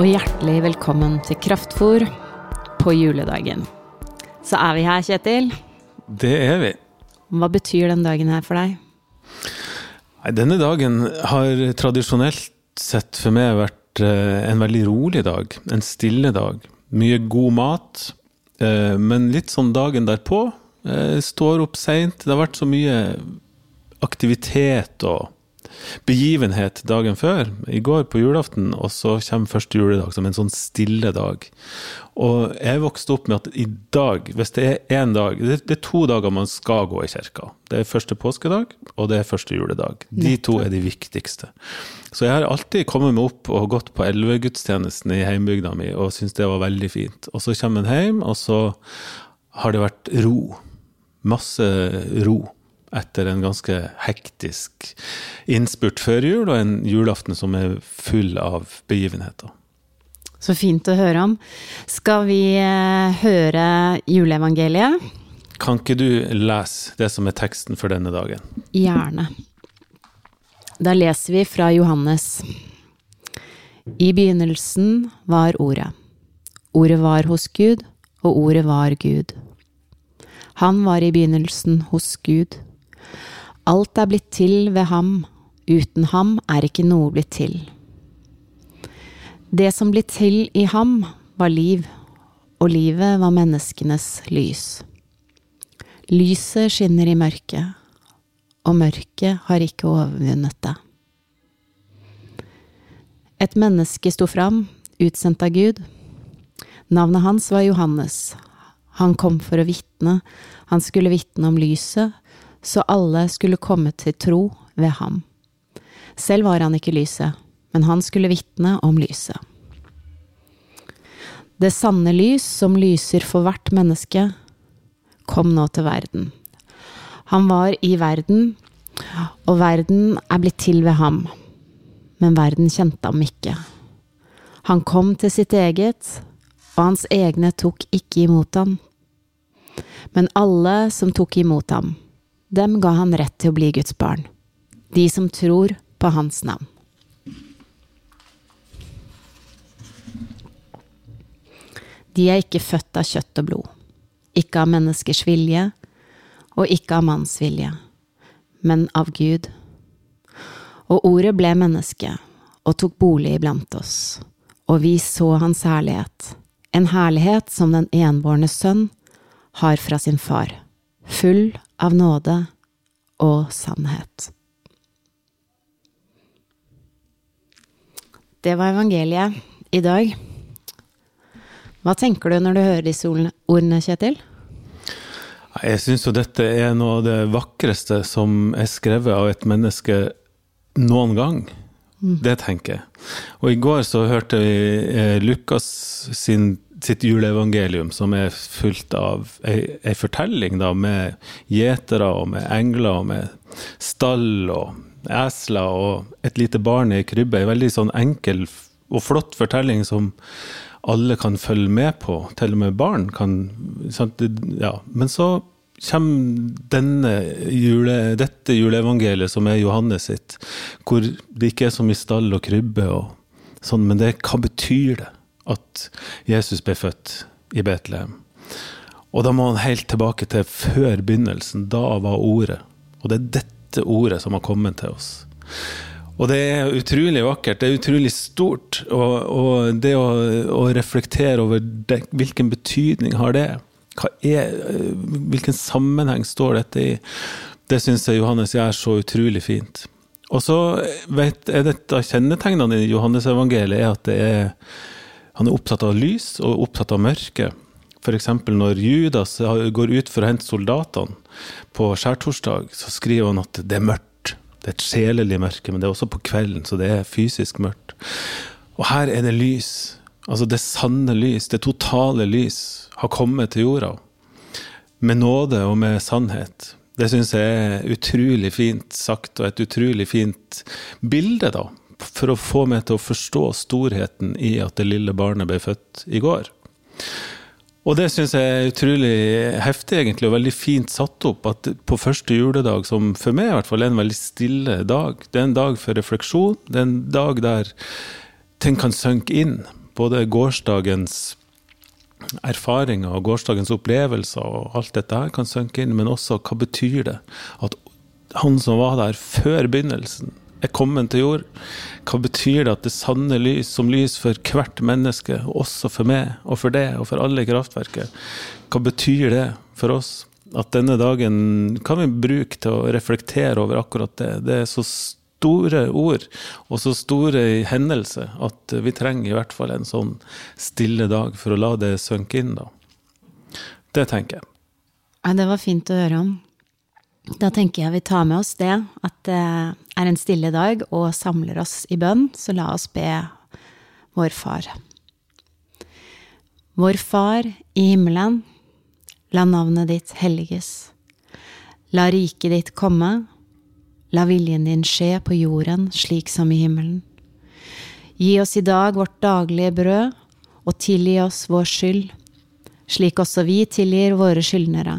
og hjertelig velkommen til Kraftfôr på juledagen. Så er vi her, Kjetil. Det er vi. Hva betyr den dagen her for deg? Nei, denne dagen har tradisjonelt sett for meg vært eh, en veldig rolig dag. En stille dag. Mye god mat. eh, Men litt sånn dagen derpå. eh, Står opp seint. Det har vært så mye aktivitet og begivenhet dagen før. I går på julaften, og så kommer første juledag som en sånn stille dag. Og jeg vokste opp med at i dag, hvis det er én dag Det er to dager man skal gå i kirka. Det er første påskedag, og det er første juledag. De to er de viktigste. Så jeg har alltid kommet meg opp og gått på elvegudstjenesten i heimbygda mi og syntes det var veldig fint. Og så kommer en hjem, og så har det vært ro. Masse ro etter en ganske hektisk innspurt før jul og en julaften som er full av begivenheter. Så fint å høre om. Skal vi eh, høre juleevangeliet? Kan ikke du lese det som er teksten for denne dagen? Gjerne. Da leser vi fra Johannes. I begynnelsen var Ordet. Ordet var hos Gud, og Ordet var Gud. Han var i begynnelsen hos Gud. Alt er blitt til ved ham, uten ham er ikke noe blitt til. Det som ble til i ham, var liv, og livet var menneskenes lys. Lyset skinner i mørket, og mørket har ikke overvunnet det. Et menneske sto fram, utsendt av Gud. Navnet hans var Johannes. Han kom for å vitne, han skulle vitne om lyset, så alle skulle komme til tro ved ham. Selv var han ikke lyset, men han skulle vitne om lyset. Det sanne lys som lyser for hvert menneske, kom nå til verden. Han var i verden, og verden er blitt til ved ham, men verden kjente ham ikke. Han kom til sitt eget, og hans egne tok ikke imot ham. Men alle som tok imot ham, dem ga han rett til å bli Guds barn, de som tror på hans navn. De er ikke født av kjøtt og blod, ikke av menneskers vilje og ikke av manns vilje, men av Gud. Og ordet ble menneske og tok bolig iblant oss, og vi så hans herlighet, en herlighet som den enbårne sønn har fra sin far, full av nåde og sannhet. Det var evangeliet i dag. Hva tenker du når du hører disse ordene, Kjetil? Jeg syns jo dette er noe av det vakreste som er skrevet av et menneske noen gang. Det tenker jeg. Og i går så hørte vi eh, Lukas sin, sitt juleevangelium, som er fullt av ei, fortelling da, med gjetere og med engler og med stall og esler og et lite barn i ei krybbe. Ei veldig sånn enkel og flott fortelling som alle kan følge med på, til og med barn kan sant? Ja. Men så kommer denne jule, dette juleevangeliet, som er Johannes sitt, hvor det ikke er så mye stall og krybbe og sånn, men det, hva betyr det at Jesus ble født i Betlehem? Og da må han helt tilbake til før begynnelsen. Da var ordet. Og det er dette ordet som har kommet til oss. Og det er utrolig vakkert, det er utrolig stort. Og, og det å, å, reflektere over det, hvilken betydning har det? Er, hvilken sammenheng står dette i? Det syns jeg Johannes gjør så utrolig fint. Og så vet, er dette kjennetegnene i Johannes-evangeliet er at det er, han er opptatt av lys og opptatt av mørke. F.eks. når Judas går ut for å hente soldatene på skjærtorsdag, så skriver han at det er mørkt. Det er et sjelelig mørke, men det er også på kvelden, så det er fysisk mørkt. Og her er det lys. Altså det sanne lys, det totale lys, har kommet til jorda. Med nåde og med sannhet. Det syns jeg er utrolig fint sagt, og et utrolig fint bilde, da. For å få meg til å forstå storheten i at det lille barnet ble født i går. Og det syns jeg er utrolig heftig, egentlig, og veldig fint satt opp. At på første juledag, som for meg i hvert fall er en veldig stille dag, det er en dag for refleksjon. Det er en dag der ting kan synke inn både gårsdagens erfaringer og gårsdagens opplevelser og alt dette her kan synke inn, men også hva betyr det at han som var der før begynnelsen, er kommet til jord? Hva betyr det at det sanne lys som lys for hvert menneske, også for meg og for deg og for alle i kraftverket? Hva betyr det for oss? At denne dagen kan vi bruke til å reflektere over akkurat det. Det er så store ord og så store hendelser at vi trenger i hvert fall en sånn stille dag for å la det synke inn, da. Det tenker jeg. Ja, det var fint å høre om. Da tenker jeg vi tar med oss det, at det er en stille dag og samler oss i bønn, så la oss be vår Far. Vår Far i himmelen. La navnet ditt helliges. La riket ditt komme. La viljen din skje på jorden slik som i himmelen. Gi oss i dag vårt daglige brød, og tilgi oss vår skyld, slik også vi tilgir våre skyldnere.